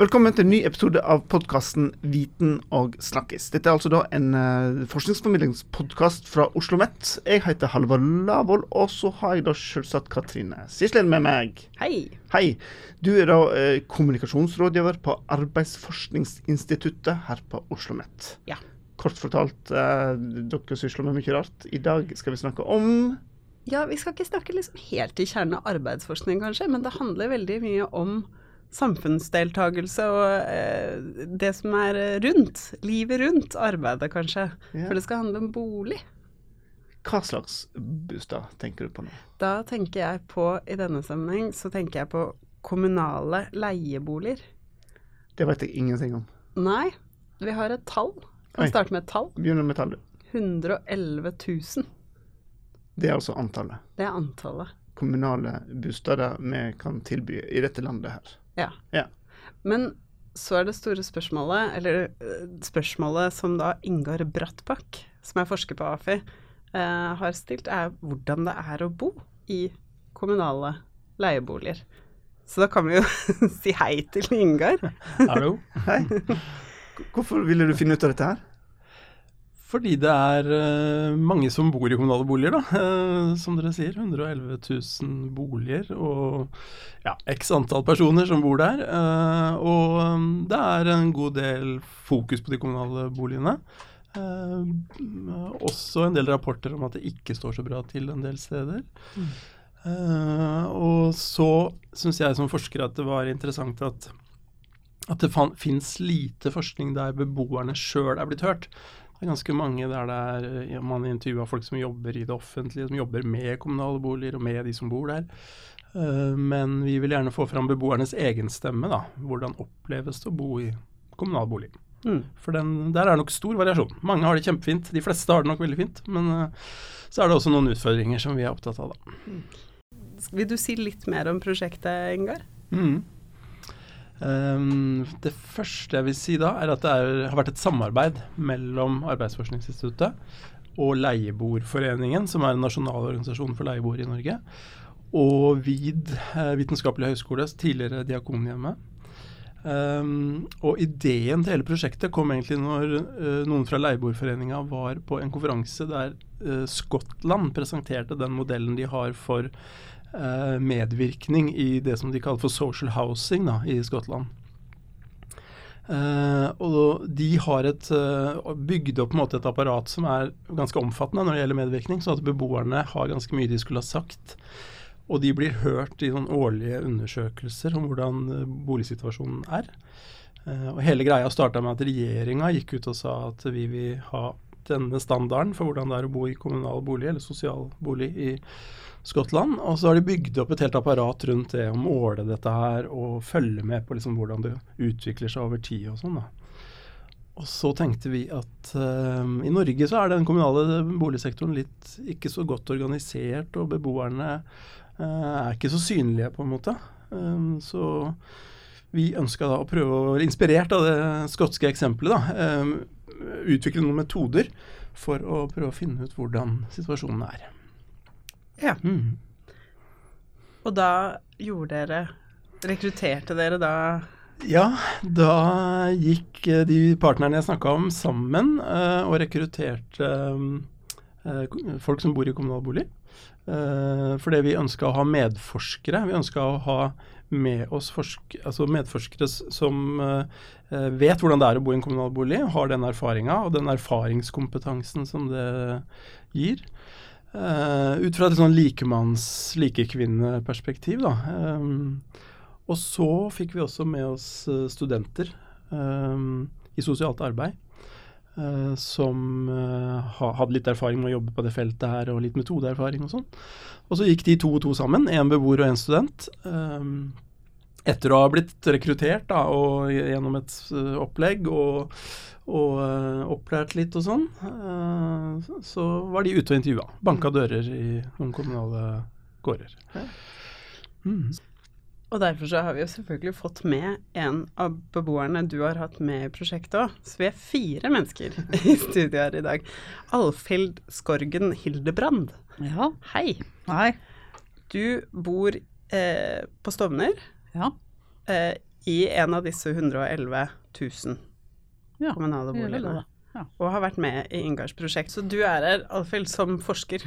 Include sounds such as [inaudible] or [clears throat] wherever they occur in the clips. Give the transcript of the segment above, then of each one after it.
Velkommen til en ny episode av podkasten Viten og snakkis. Dette er altså da en uh, forskningsformidlingspodkast fra Oslo OsloMet. Jeg heter Halvard Lavoll, og så har jeg da selvsagt Katrine Sislen med meg. Hei. Hei. Du er da uh, kommunikasjonsrådgiver på Arbeidsforskningsinstituttet her på Oslo OsloMet. Ja. Kort fortalt, uh, dere sysler med mye rart. I dag skal vi snakke om Ja, vi skal ikke snakke liksom helt i kjernen av arbeidsforskning, kanskje, men det handler veldig mye om samfunnsdeltakelse og eh, det som er rundt. Livet rundt arbeidet, kanskje. Ja. For det skal handle om bolig. Hva slags bostad tenker du på nå? Da tenker jeg på, i denne sammenheng, så tenker jeg på kommunale leieboliger. Det vet jeg ingenting om. Nei. Vi har et tall. Kan vi starte med et tall? Begynner med tallet. 111 000. Det er altså antallet? Det er antallet. Kommunale bostader vi kan tilby i dette landet her. Ja. ja. Men så er det store spørsmålet, eller eh, spørsmålet som da Ingar Brattbakk, som er forsker på AFI, eh, har stilt, er hvordan det er å bo i kommunale leieboliger. Så da kan vi jo [laughs] si hei til Ingar. Hallo. [laughs] Hei. Hvorfor ville du finne ut av dette her? Fordi det er uh, mange som bor i kommunale boliger, da. Uh, som dere sier. 111 000 boliger og ja, x antall personer som bor der. Uh, og um, det er en god del fokus på de kommunale boligene. også en del rapporter om at det ikke står så bra til en del steder. Mm. og så syns jeg som forsker at det var interessant at at det fins lite forskning der beboerne sjøl er blitt hørt. Det er ganske mange der det er, ja, man intervjua folk som jobber i det offentlige, som jobber med kommunale boliger og med de som bor der. Uh, men vi vil gjerne få fram beboernes egen stemme. da. Hvordan oppleves det å bo i kommunal bolig? Mm. For den, der er nok stor variasjon. Mange har det kjempefint. De fleste har det nok veldig fint. Men uh, så er det også noen utfordringer som vi er opptatt av, da. Mm. Vil du si litt mer om prosjektet, Ingar? Mm. Um, det første jeg vil si da, er at det er, har vært et samarbeid mellom Arbeidsforskningsinstituttet og Leieboerforeningen, som er en nasjonal organisasjon for leieboere i Norge, og VID eh, vitenskapelig høgskole, tidligere Diakonhjemmet. Um, og ideen til hele prosjektet kom egentlig når uh, noen fra Leieboerforeninga var på en konferanse der uh, Skottland presenterte den modellen de har for medvirkning i det som de kaller for social housing da, i Skottland. Uh, og de har et, uh, bygd opp måte, et apparat som er ganske omfattende når det gjelder medvirkning, så at beboerne har ganske mye de skulle ha sagt. Og de blir hørt i noen årlige undersøkelser om hvordan uh, boligsituasjonen er. og hele greia starta med at regjeringa gikk ut og sa at vi vil ha denne standarden for hvordan det er å bo i kommunal bolig eller sosial bolig i Skottland. Og så har de bygd opp et helt apparat rundt det å måle dette her og følge med på liksom hvordan det utvikler seg over tid og sånn. da. Og så tenkte vi at uh, i Norge så er den kommunale boligsektoren litt ikke så godt organisert, og beboerne uh, er ikke så synlige, på en måte. Um, så vi ønska da å prøve å være inspirert av det skotske eksempelet, da, um, utvikle noen metoder for å prøve å finne ut hvordan situasjonen er. Ja. Mm. Og da gjorde dere Rekrutterte dere da Ja, da gikk eh, de partnerne jeg snakka om, sammen uh, og rekrutterte uh, folk som bor i kommunal bolig. Fordi vi ønska å ha medforskere. Vi ønska å ha med oss altså medforskere som vet hvordan det er å bo i en kommunal bolig, har den erfaringa og den erfaringskompetansen som det gir. Uh, ut fra et sånn likemanns-, likekvinneperspektiv, da. Um, og så fikk vi også med oss uh, studenter um, i sosialt arbeid. Uh, som uh, hadde litt erfaring med å jobbe på det feltet her, og litt metodeerfaring og sånn. Og så gikk de to og to sammen, én beboer og én student. Um, etter å ha blitt rekruttert da, og gjennom et opplegg og og uh, opplært litt og sånn, uh, så var de ute og intervjua. Banka dører i noen kommunale gårder. Mm. Og derfor så har vi jo selvfølgelig fått med en av beboerne du har hatt med i prosjektet òg. Så vi er fire mennesker [laughs] i studiet her i dag. Alfhild Skorgen Hildebrand. Ja. Hei. Hei. Du bor eh, på Stovner. Ja. Eh, i en av disse 111 000 Ja, kommunale boligene. Ja. Og har vært med i Ingars prosjekt. Så du er her, Alfhild, som forsker.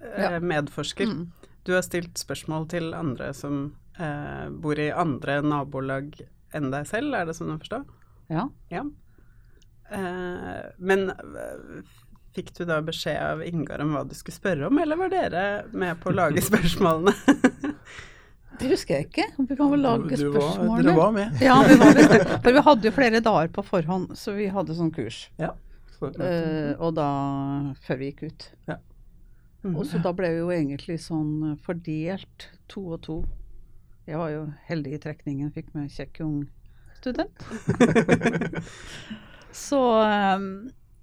eh. Medforsker. Mm. Du har stilt spørsmål til andre som eh, bor i andre nabolag enn deg selv, er det sånn å forstå? Ja. Ja. Eh, men eh, fikk du da beskjed av Ingar om hva du skulle spørre om, eller var dere med på å lage [laughs] spørsmålene? [laughs] Det husker jeg ikke. Vi kan vel lage Du- du spørsmålene. Dere var med. Ja, vi var med. [laughs] For vi hadde jo flere dager på forhånd, så vi hadde sånn kurs. Ja. Så, Eh, og da Før vi gikk ut. Ja. Og så da ble vi jo egentlig sånn eh, fordelt to og to. Jeg var jo heldig i trekningen, fikk med kjekk ung student. [laughs] så um,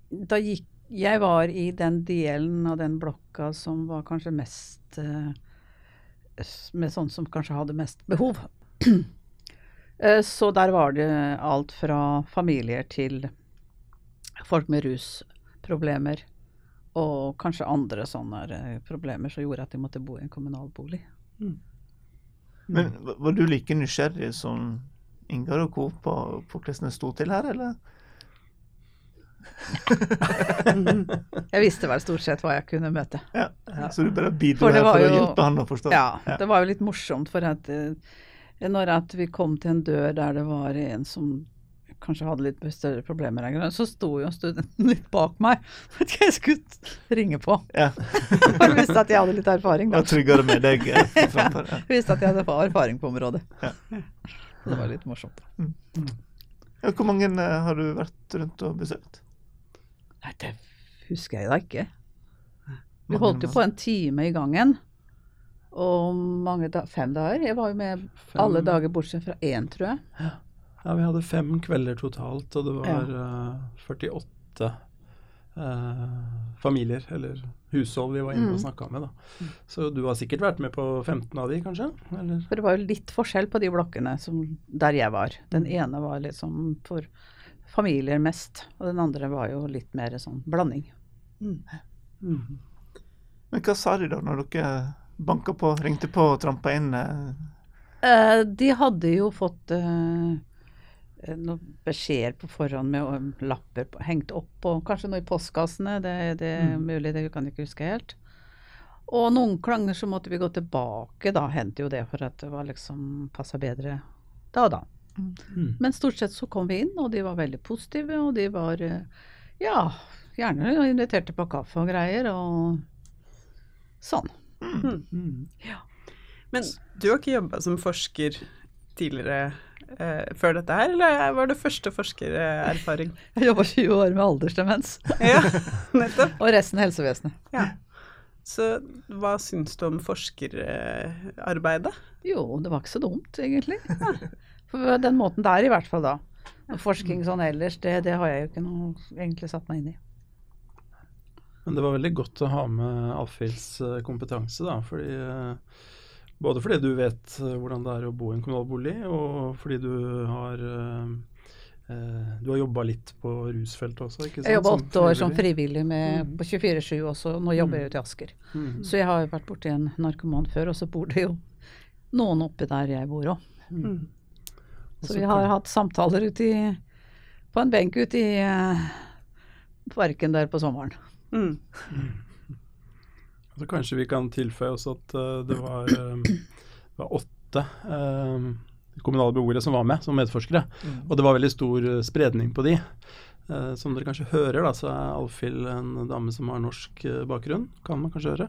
da gikk Jeg var i den delen av den blokka som var kanskje mest s- Med sånne som kanskje hadde mest behov. [clears throat] Eh, så der var det alt fra familier til folk med rusproblemer. Og kanskje andre sånne eh, problemer som gjorde at de måtte bo i en kommunal bolig. Men var du like nysgjerrig som Ingar og co. på, på hvordan det sto til her, eller? Jeg visste vel stort sett hva jeg kunne møte. Ja. Så du bare bidro For her for å jo- hjelpe han å forstå? Ja, det var jo litt morsomt, for at eh, når at vi kom til en dør der det var en som kanskje hadde litt større problemer, så sto jo studenten litt bak meg. For [laughs] at jeg skulle ringe på. Ja. [laughs] For visste at jeg hadde litt erfaring. Da. var tryggere med deg. Ja. [laughs] Visste at jeg hadde erfaring på området. Ja. Det var litt morsomt. Mm. hvor mange eh, har du vært rundt og besøkt? Nei, det husker jeg da ikke. Vi holdt jo på en time i gangen. Og mange da, fem dager. Jeg var jo med alle dager bortsett fra én, tror jeg. Ja, vi hadde fem kvelder totalt, og det var eh, 48 uh, familier, eller hushold, vi var inne og Mm. snakka med. da. Så du har sikkert vært med på 15 av de, kanskje? Eller? For det var jo litt forskjell på de blokkene som, der jeg var. Den ene var liksom for familier mest, og den andre var jo litt mer sånn blanding. Mhm. Men hva sa de da, når dere banka på, ringte på og trampa inn? eh? Eh, de hadde jo fått eh, noen beskjeder på forhånd med lapper på, hengt opp, og kanskje noe i postkassene. Det, det er mulig, det kan jeg ikke huske helt. Og noen klanger så måtte vi gå tilbake, da hendte jo det for at det var liksom passa bedre da og da. Mm. Men stort sett så kom vi inn, og de var veldig positive, og de var eh, ja, gjerne inviterte på kaffe og greier, og sånn. Mm. Men du har ikke jobba som forsker tidligere eh, før dette her, eller var det første forskererfaring? [laughs] Jeg jobba 20 år med aldersdemens, [laughs] ja, nettopp. og resten helsevesenet. Ja. Så hva syns du om forskerarbeidet? Jo, det var ikke så dumt, egentlig. For den måten der, i hvert fall da. Og Forskning sånn ellers, det, det har jeg jo ikke noe egentlig satt meg inn i. Men det var veldig godt å ha med Alfhilds eh, kompetanse, da. Fordi, eh, både fordi du vet eh, hvordan det er å bo i en kommunal bolig, og fordi du har Du har jobba litt på rusfeltet også, ikke sant? Jeg jobba åtte år som frivillig. med, med, på 24-7 også. Nå jobber jeg ute i Asker. Mm. Så jeg har jo vært borti en narkoman før, og så bor det jo noen oppi der jeg bor òg. Mm. Så vi har hatt samtaler ute i, på en benk ute i uh, parken der på sommeren. Mm. Så kanskje vi kan tilføye også at uh, det, var, uh, det var åtte kommunale beboere som var med som medforskere. Og det var veldig stor spredning på de. Eh, som dere kanskje hører, da, så er Alfhild en dame som har norsk eh, bakgrunn. Kan man kanskje høre.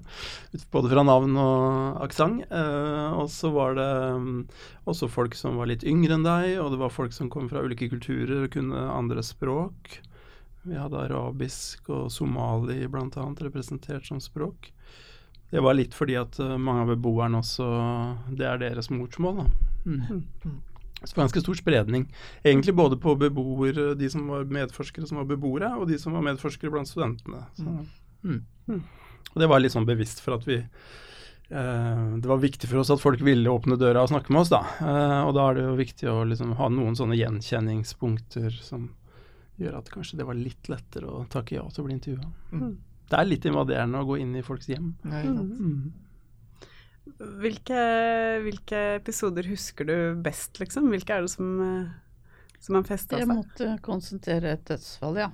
Ut- Både fra navn og aksent. Eh, og så var det um, også folk som var litt yngre enn deg, og det var folk som kom fra ulike kulturer og kunne andre språk. Vi hadde arabisk og somali bl.a. representert som språk. Det var litt fordi at mange av beboerne også Det er deres morsmål. Da. Mm. Så ganske stor spredning. Egentlig både på beboere, de som var medforskere som var beboere, og de som var medforskere blant studentene. Så, mm. Og det var litt sånn bevisst for at vi eh, Det var viktig for oss at folk ville åpne døra og snakke med oss, da. Eh, og da er det jo viktig å liksom ha noen sånne gjenkjenningspunkter som gjør at kanskje det var litt lettere å takke ja til å bli intervjua. Mm. Det er litt invaderende å gå inn i folks hjem. Ja. Mm. Hvilke, hvilke episoder husker du best, liksom? Hvilke er det som, eh, som har festa Jeg måtte konsentrere et dødsfall, ja.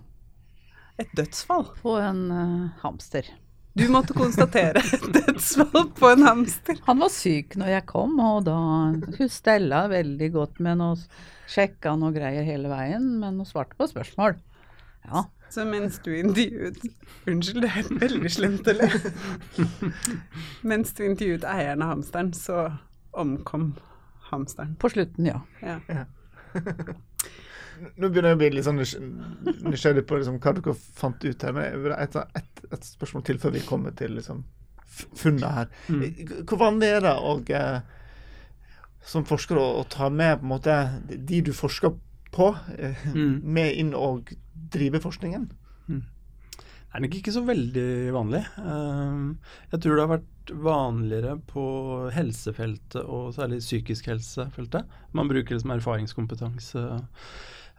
Et dødsfall? På en uh, hamster. Du måtte konstatere et [laughs] dødsfall på en hamster. Han var syk når jeg kom, og da hun stella veldig godt med noe Sjekka noe greier hele veien, men hun svarte på spørsmål. Ja. Så mens du intervjuet Unnskyld, det er veldig slemt å le. [laughs] Mens du intervjuet eieren av hamsteren, så omkom hamsteren. På slutten, ja. Ja. Nå begynner jeg å bli litt sånn nysgjerrig på liksom, hva dere fant ut her. Men jeg vil ha et, et, et spørsmål til før vi kommer til liksom, funnet her. Mm. Hvor vanlig er det å, eh, som forsker å, å ta med på en måte de du forsker på, eh, Mm. med inn og drive forskningen? Det er nok ikke så veldig vanlig. Ehm, Jeg tror det har vært vanligere på helsefeltet, og særlig psykisk helsefeltet. Man bruker det som erfaringskompetanse.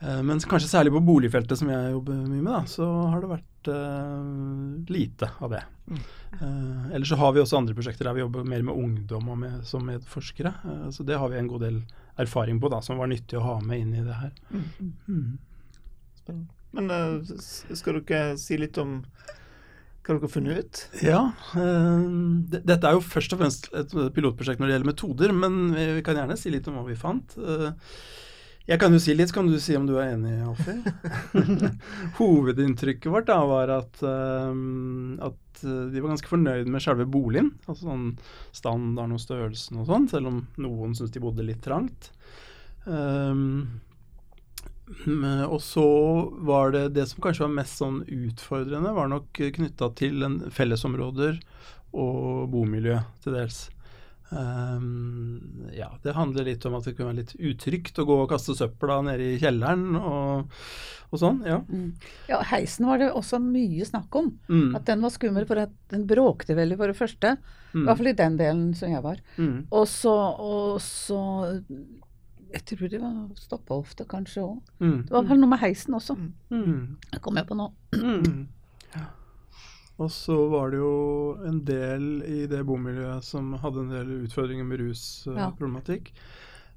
Eh, Men kanskje særlig på boligfeltet, som jeg jobber mye med, da, så har det vært eh, lite av det. Eh, ellers så har vi også andre prosjekter der vi jobber mer med ungdom og med, som medforskere. Eh, så det har vi en god del erfaring på, da, som var nyttig å ha med inn i det her. Mm. Spennende. Men uh, skal dere si litt om hva dere har funnet ut? Ja, uh, dette er jo først og fremst et pilotprosjekt når det gjelder metoder, men vi, vi kan gjerne si litt om hva vi fant. Eh, jeg kan jo si litt, så kan du si om du er enig, Alfie. [laughs] Hovedinntrykket vårt da var at, um, at de var ganske fornøyd med selve boligen. Altså sånn standarden og størrelsen og sånn, selv om noen syntes de bodde litt trangt. Um, og så var det det som kanskje var mest sånn utfordrende, var nok knytta til en fellesområder og bomiljø til dels. Um, ja, det handler litt om at det kunne være litt utrygt å gå og kaste søpla nede i kjelleren og, og sånn. Ja. Mm. ja. Heisen var det også mye snakk om. Mm, At den var skummel, for at den bråkte veldig, for det første. I mm, hvert fall i den delen som jeg var. mm, Og så, og så Jeg tror det var stoppehofte kanskje òg. mm, Det var vel noe med heisen også. mm. Det kom jeg på nå. Mm. Ja. Og så var det jo en del i det bomiljøet som hadde en del utfordringer med Ja. rusproblematikk.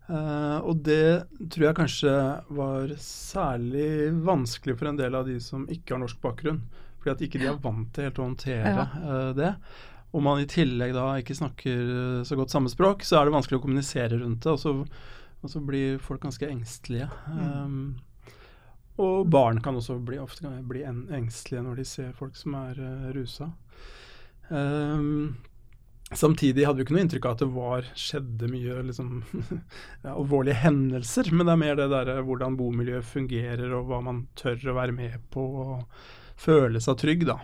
Eh, og det tror jeg kanskje var særlig vanskelig for en del av de som ikke har norsk bakgrunn. Fordi at ikke de er vant til helt å håndtere eh, det. Om man i tillegg da ikke snakker så godt samme språk, så er det vanskelig å kommunisere rundt det. Og så, og så blir folk ganske engstelige. Um, og barn kan også bli, ofte kan bli en, engstelige når de ser folk som er uh, rusa. Um, samtidig hadde vi ikke noe inntrykk av at det var, skjedde mye liksom, [laughs] ja, alvorlige hendelser, men det er mer det derre hvordan bomiljøet fungerer, og hva man tør å være med på, og føle seg trygg, da.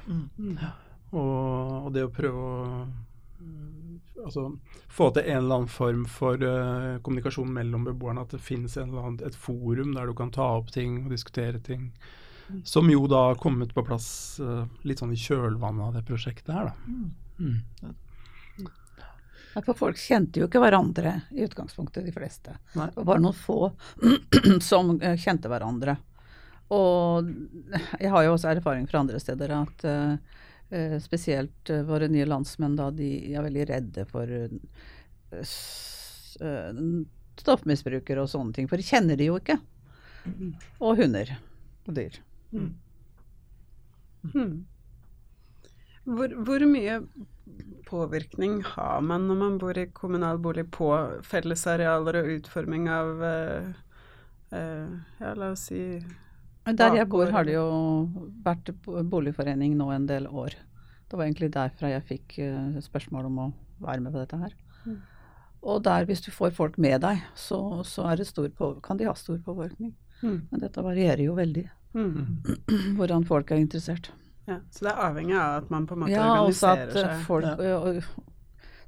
Og, og det å prøve å mm, altså, få til en eller annen form for uh, kommunikasjon mellom beboerne. At det finnes annen, et forum der du kan ta opp ting og diskutere ting. Som jo da har kommet på plass uh, litt sånn i kjølvannet av det prosjektet her, da. Mm. Ja, For folk kjente jo ikke hverandre i utgangspunktet, de fleste. Nei. Det var noen få [clears throat] som eh, kjente hverandre. Og jeg har jo også erfaring fra andre steder at eh, spesielt eh, våre nye landsmenn da, de er veldig redde for eh, eh, stoffmisbrukere og sånne ting, for de kjenner de jo ikke. Og hunder og dyr. Hmm. Hvor, hvor mye påvirkning har man når man bor i kommunal bolig på fellesarealer og utforming av uh, uh, Ja, la oss si Der jeg bor har det jo vært boligforening nå en del år. Det var egentlig derfra jeg fikk eh, spørsmål om å være med på dette her. Mm. Og der, hvis du får folk med deg, så, så er det stor på, kan de ha stor påvirkning. Mm. Men dette varierer jo veldig, mm. [clears throat] hvordan folk er interessert. Ja, så det er avhengig av at man på en måte Ja, organiserer eh, seg. folk Ja. ø,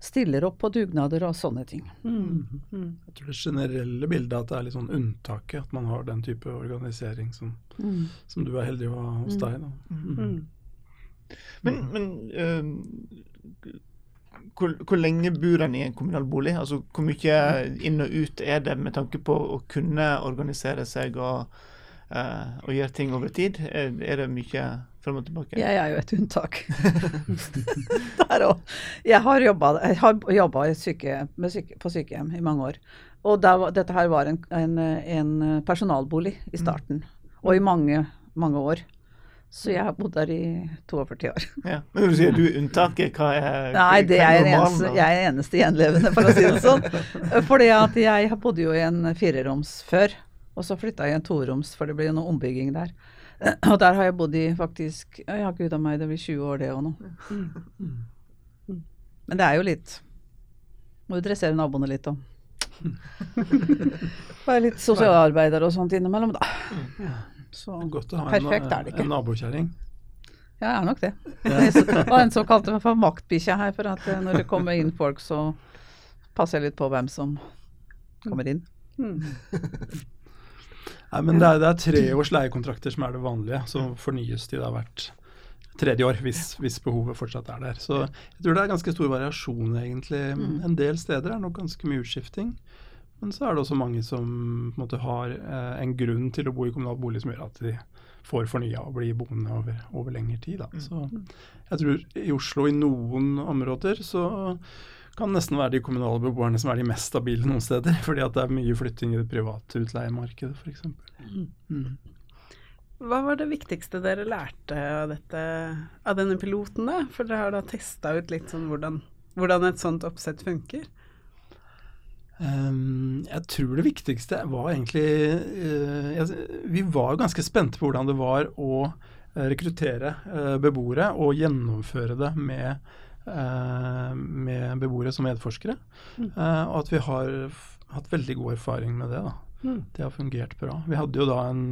stiller opp på dugnader og sånne ting. Mm. Mm. Jeg tror det generelle bildet er at det er litt sånn unntaket, at man har den type organisering som, Mm. som du er heldig å ha hos Mm. deg. Da. Mm. Hmm. Men, men eh, hvor, hvor lenge bor en i en kommunal bolig? Altså, Hvor mye inn og ut er det med tanke på å kunne organisere seg og, eh, og gjøre ting over tid? Er, er det mye frem og tilbake? Jeg er jo et unntak. [laughs] Der òg. Jeg har jobba, syke, syke, på sykehjem i mange år. Og der, dette her var en, en, en personalbolig i starten. Og i mange, mange år. Så jeg har bodd der i 42 år. [laughs] Ja. Men når du sier du er unntaket, hva er Nei, det hva er normalen, eneste, jeg er eneste gjenlevende, for å si det sånn. [laughs] Fordi at jeg bodde jo i en fireroms før, og så flytta jeg i en toroms, for det ble jo noe ombygging der. [clears throat] Og der har jeg bodd i faktisk Jeg har ikke a meg, det blir 20 år det òg nå. Men det er jo litt Må jo dressere naboene litt òg. [laughs] Være litt sosialarbeider og sånt innimellom, da. Så Godt å ha perfekt en, er det ikke. en nabokjerring. Ja, jeg er nok det. [laughs] Det var en som kalte meg for maktbikkja her, for at eh, når det kommer inn folk, så passer jeg litt på hvem som kommer inn. Nei, men det er, det er tre års leiekontrakter som er det vanlige. Så fornyes de da hvert tredje år, hvis, hvis behovet fortsatt er der. Så jeg tror det er ganske stor variasjon, egentlig. En del steder er nok ganske mye utskifting. Men så er det også mange som på en måte har eh, en grunn til å bo i kommunal bolig som gjør at de får fornya og blir boende over, over lengre tid. Da. Så jeg tror i Oslo i noen områder så kan nesten være de kommunale beboerne som er de mest stabile noen steder. Fordi at det er mye flytting i det private utleiemarkedet f.eks. Mm. Hva var det viktigste dere lærte av, dette, av denne piloten, da? For dere har da testa ut litt sånn hvordan, hvordan et sånt oppsett funker. Um, jeg tror det viktigste var egentlig eh, jeg, Vi var ganske spente på hvordan det var å eh, rekruttere eh, beboere og gjennomføre det med, med beboere som medforskere. Eh, og at vi har hatt veldig god erfaring med det. da. Det har fungert bra. Vi hadde jo da en,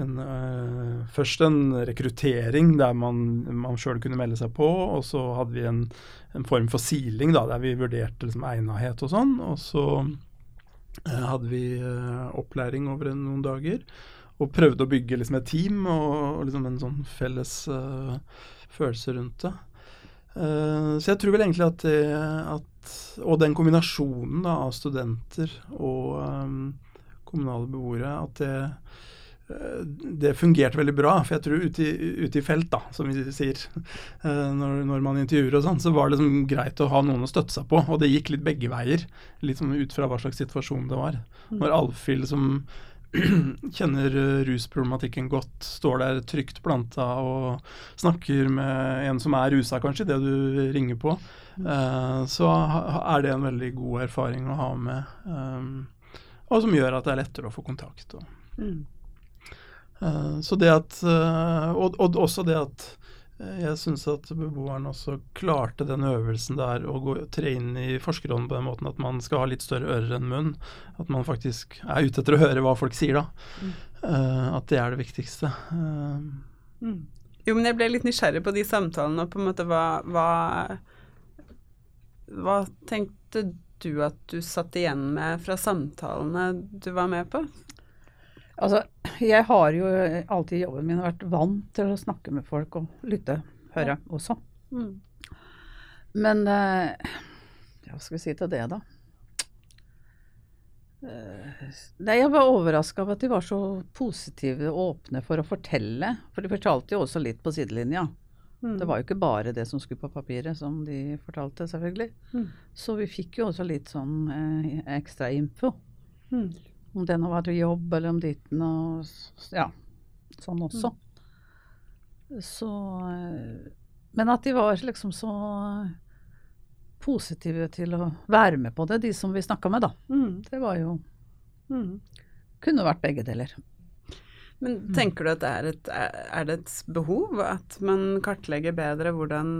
en uh, først en rekruttering der man, man sjøl kunne melde seg på, og så hadde vi en, en form for siling da, der vi vurderte liksom, egnahet og sånn. Og så uh, hadde vi uh, opplæring over en, noen dager. Og prøvde å bygge liksom, et team og, og liksom, en sånn felles følelse rundt det. Eh, så jeg tror vel egentlig at det at, Og den kombinasjonen da, av studenter og um, kommunale beboere, at det, eh, det fungerte veldig bra. For jeg tror ute i, ute i felt, da, som vi sier, [laughs] eh, når, når man intervjuer og sånn, så var det liksom greit å ha noen å støtte seg på. Og det gikk litt begge veier, litt sånn ut fra hva slags situasjon det var. Når Alfhild som [clears throat] kjenner eh, rusproblematikken godt, står der trygt planta og snakker med en som er rusa, kanskje, det du ringer på, eh, så er det en veldig god erfaring å ha med. eh, og som gjør at det er lettere å få kontakt. Eh, så det at, og, og også det at jeg syns at beboeren også klarte den øvelsen der å gå, tre inn i forskerrollen på den måten at man skal ha litt større ører enn munn. At man faktisk er ute etter å høre hva folk sier, da. Eh, at det er det viktigste. Eh, Jo, men jeg ble litt nysgjerrig på de samtalene, og på en måte hva Hva, hva tenkte du at du satt igjen med fra samtalene du var med på? Altså, jeg har jo alltid i jobben min vært vant til å snakke med folk og lytte, høre også. Men eh, ja, hva skal vi si til det, da? Eh, Nei, jeg var overraska over at de var så positive og åpne for å fortelle. For de fortalte jo også litt på sidelinja. Det var jo ikke bare det som skulle på papiret, som de fortalte, selvfølgelig. Mm. Så vi fikk jo også litt sånn eh, ekstra info. Mm. Om det nå var jobb, eller om ditten og ja, sånn også. Så eh, Men at de var liksom så positive til å være med på det, de som vi snakka med, da. Mm. Det var jo Mm. Kunne vært begge deler. Men tenker du at det er et, er det et behov at man kartlegger bedre hvordan,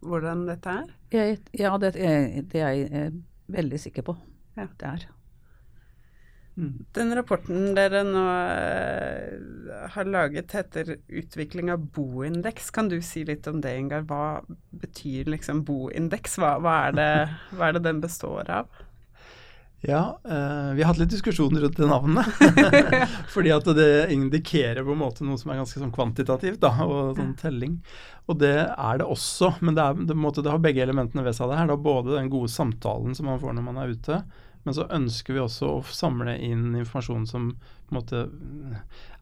hvordan dette er? Jeg, ja, det, jeg, det er jeg eh, veldig sikker på. Ja. Det er. Den rapporten dere nå eh, har laget heter 'Utvikling av boindeks'. Kan du si litt om det, Ingar? Hva betyr liksom boindeks? Hva, hva, er, det, [laughs] hva er det den består av? Ja, eh, vi har hatt litt diskusjoner rundt det navnet. [laughs] Fordi at det indikerer på en måte noe som er ganske sånn kvantitativt, da, og sånn telling. Og det er det også, men det, er, det, måte, det har begge elementene ved seg. Det her, da, både den gode samtalen som man får når man er ute, Men så ønsker vi også å samle inn informasjon som på en måte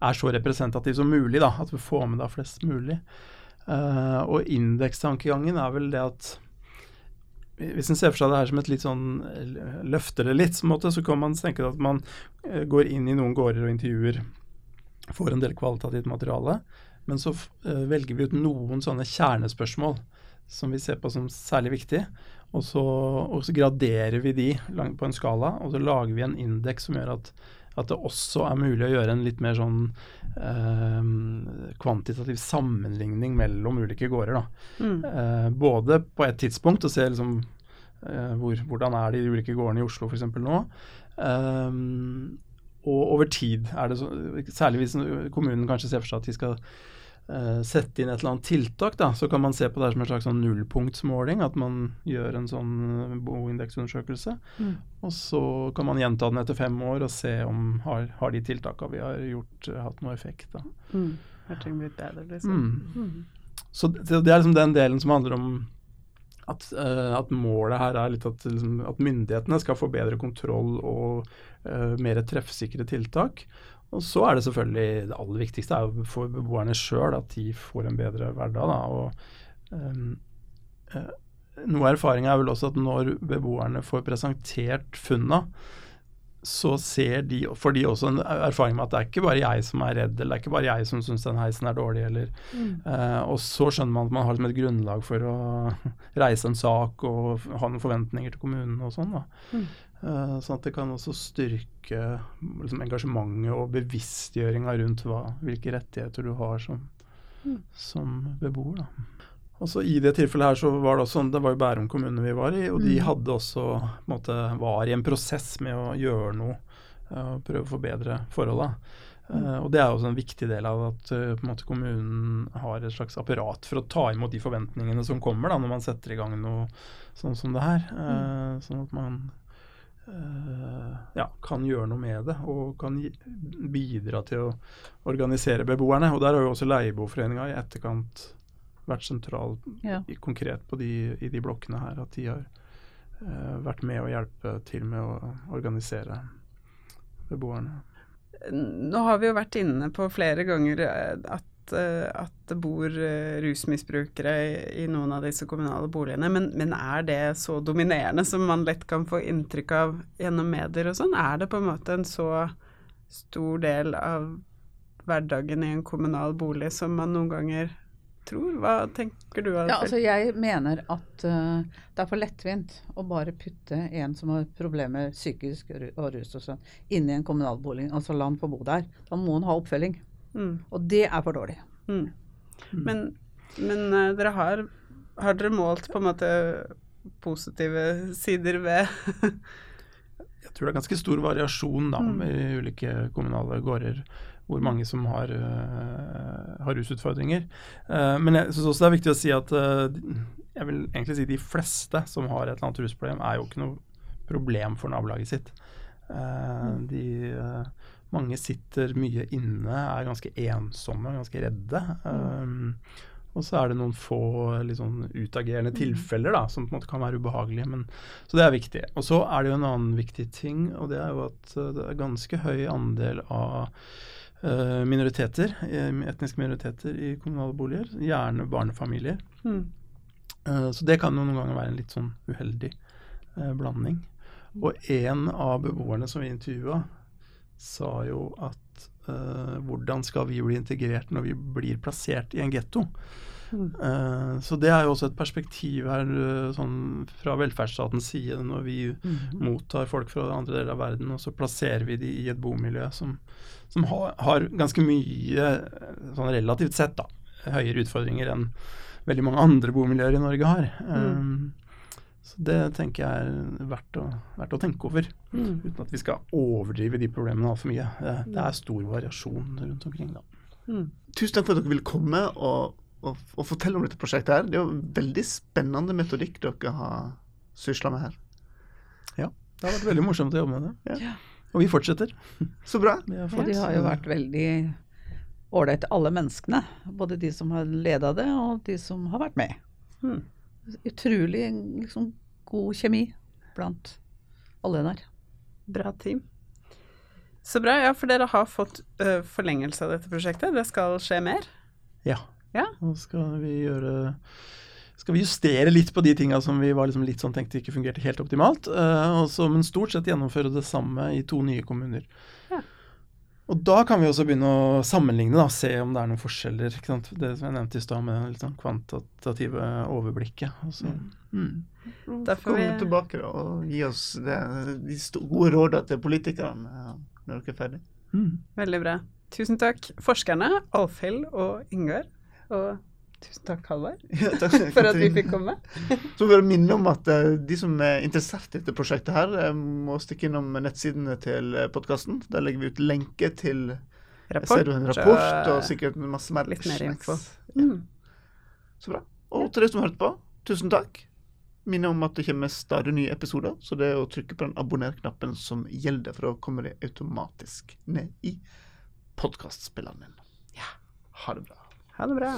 er så representativ som mulig. da, At vi får med da flest mulig. Uh, og indekstankegangen er vel det at hvis en ser for seg det her som et litt sånn løfter det litt, måte, så kan man tenke at man uh, går inn i noen gårder og intervjuer, får en del kvalitativt materiale, men så velger vi ut noen sånne kjernespørsmål som vi ser på som særlig viktig. Og så, og så graderer vi de på en skala, og så lager vi en indeks som gjør at, at, det også er mulig å gjøre en litt mer sånn eh, kvantitativ sammenligning mellom ulike gårder. Mm. Eh, både på et tidspunkt, å se liksom, eh, hvor, hvordan er de ulike gårdene i Oslo f.eks. nå. Eh, og over tid, er det så, særlig hvis kommunen kanskje ser for seg at de skal sette inn et eller annet tiltak, da, så kan man se på det som en slags sånn nullpunktsmåling. At man gjør en sånn eh, boindeksundersøkelse. Mm. Og så kan man gjenta den etter fem år og se om har, har de tiltakene vi har gjort, uh, hatt noe effekt. da. Mm. Har ting blitt bedre, liksom. Mm. mm. Så det, det, er liksom den delen som handler om at, uh, at målet her er litt at, liksom, at, myndighetene skal få bedre kontroll og mer treffsikre tiltak. Og så er det selvfølgelig det aller viktigste er for beboerne sjøl at de får en bedre hverdag. Da. Og, um, uh, noe erfaringa er vel også at når beboerne får presentert funna, så ser de, får de også en erfaring med at det er ikke bare jeg som er redd, eller det er ikke bare jeg som syns den heisen er dårlig, eller mm. uh, Og så skjønner man at man har liksom et grunnlag for å [laughs] reise en sak og ha noen forventninger til kommunen og sånn. Mm. Uh, sånn at det kan også styrke liksom, engasjementet og bevisstgjøringa rundt hva, hvilke rettigheter du har som, mm. som beboer. Da. Også I det tilfellet her så var det også, sånn, det var jo Bærum kommune vi var i, og de mm. hadde også måte, var i en prosess med å gjøre noe uh, og prøve å forbedre forholda. Uh, og Det er også en viktig del av at uh, måte, kommunen har et slags apparat for å ta imot de forventningene som kommer da, når man setter i gang noe sånn som det her. Uh, sånn at man Eh, ja, kan gjøre noe med det og kan bidra til å organisere beboerne. Og Der har jo også Leieboerforeninga i etterkant vært sentral ja. i, konkret på de, i de blokkene her. At de har uh, vært med å hjelpe til med å organisere beboerne. Nå har vi jo vært inne på flere ganger at Eh, at, det bor rusmisbrukere i, i, noen av disse kommunale boligene. Men, men, er det så dominerende som man lett kan få inntrykk av gjennom medier og sånn? Er det på en måte en så stor del av hverdagen i en kommunal bolig som man noen ganger tror? Hva tenker du? Ja, altså jeg mener at uh, det er for lettvint å bare putte en som har problemer psykisk og rus og sånn, inn i en kommunalbolig. Altså la han få bo der. Da må han ha oppfølging. Mm. Og det er for dårlig. Mm. Men, men uh, dere har, har dere målt på en måte positive sider ved [laughs] Jeg tror det er ganske stor variasjon da, mm. i ulike kommunale gårder hvor mange som har, uh, har rusutfordringer. Uh, men jeg syns også det er viktig å si at uh, jeg vil egentlig si de fleste som har et eller annet rusproblem, er jo ikke noe problem for nabolaget sitt. Mm. De mange sitter mye inne, er ganske ensomme, ganske redde. Um, og så er det noen få sånn utagerende mm. tilfeller da, som på en måte kan være ubehagelige. Men, så det er viktig. Og så er det jo en annen viktig ting, og det er jo at det er ganske høy andel av minoriteter, etniske minoriteter i kommunale boliger. Gjerne barnefamilier. Mm. Uh, så det kan jo noen ganger være en litt sånn uheldig blanding. Og en av beboerne som vi intervjua, sa jo at hvordan skal vi bli integrert når vi blir plassert i en getto? Mm. Uh, så det er jo også et perspektiv her uh, sånn fra velferdsstatens side når vi mm. mottar folk fra andre deler av verden, og så plasserer vi de i et bomiljø som, som har, har, ganske mye, sånn relativt sett, da, høyere utfordringer enn veldig mange andre bomiljøer i Norge har. Mm. Så Det tenker jeg er verdt å, verdt å tenke over, mm. uten at vi skal overdrive de problemene altfor mye. Det, det, er stor variasjon rundt omkring. da. Mm. Tusen takk for at dere ville komme og, og, å, fortelle om dette prosjektet. her. Det er jo veldig spennende metodikk dere har sysla med her. Ja, det har vært veldig morsomt å jobbe med det. Ja. Og vi fortsetter. [laughs] Så bra. Og de har jo vært veldig ålreite, alle menneskene. Både de som har leda det, og de som har vært med. Hmm. utrolig liksom, god kjemi blant alle der. Bra team. Så bra. Ja, for dere har fått ø, forlengelse av dette prosjektet. Det skal skje mer? Ja. Ja. Nå skal vi gjøre skal vi justere litt på de tinga som vi var liksom litt sånn tenkte ikke fungerte helt optimalt. Uh, også, men stort sett gjennomføre det samme i to nye kommuner. Ja. Og da kan vi også begynne å sammenligne, da, se om det er noen forskjeller. Ikke sant? Det som jeg nevnte i stad med det litt sånn kvantitative overblikket. Altså, mm. Da får vi- tilbake da, og gi oss det, de gode rådene til politikerne eh, når dere er ferdig. Mm. Veldig bra. Tusen takk, forskerne Alfhild og Ingar. Og tusen takk, Halvard, [laughs] Ja, [laughs] for at vi fikk komme. Så vil jeg minne om at eh, de som er interessert i dette prosjektet her, eh, må stikke innom nettsidene til podkasten. Der legger vi ut lenke til jeg ser du en rapport og sikkert masse mer litt mer info. Ja, Mm. så bra. Og til dere som har hørt på, tusen takk. Minner om at det kommer stadig nye episoder, så det er å trykke på den abonner-knappen som gjelder, for da kommer det automatisk ned i podkastspilleren din. Ja. Ha det bra. Ha det bra.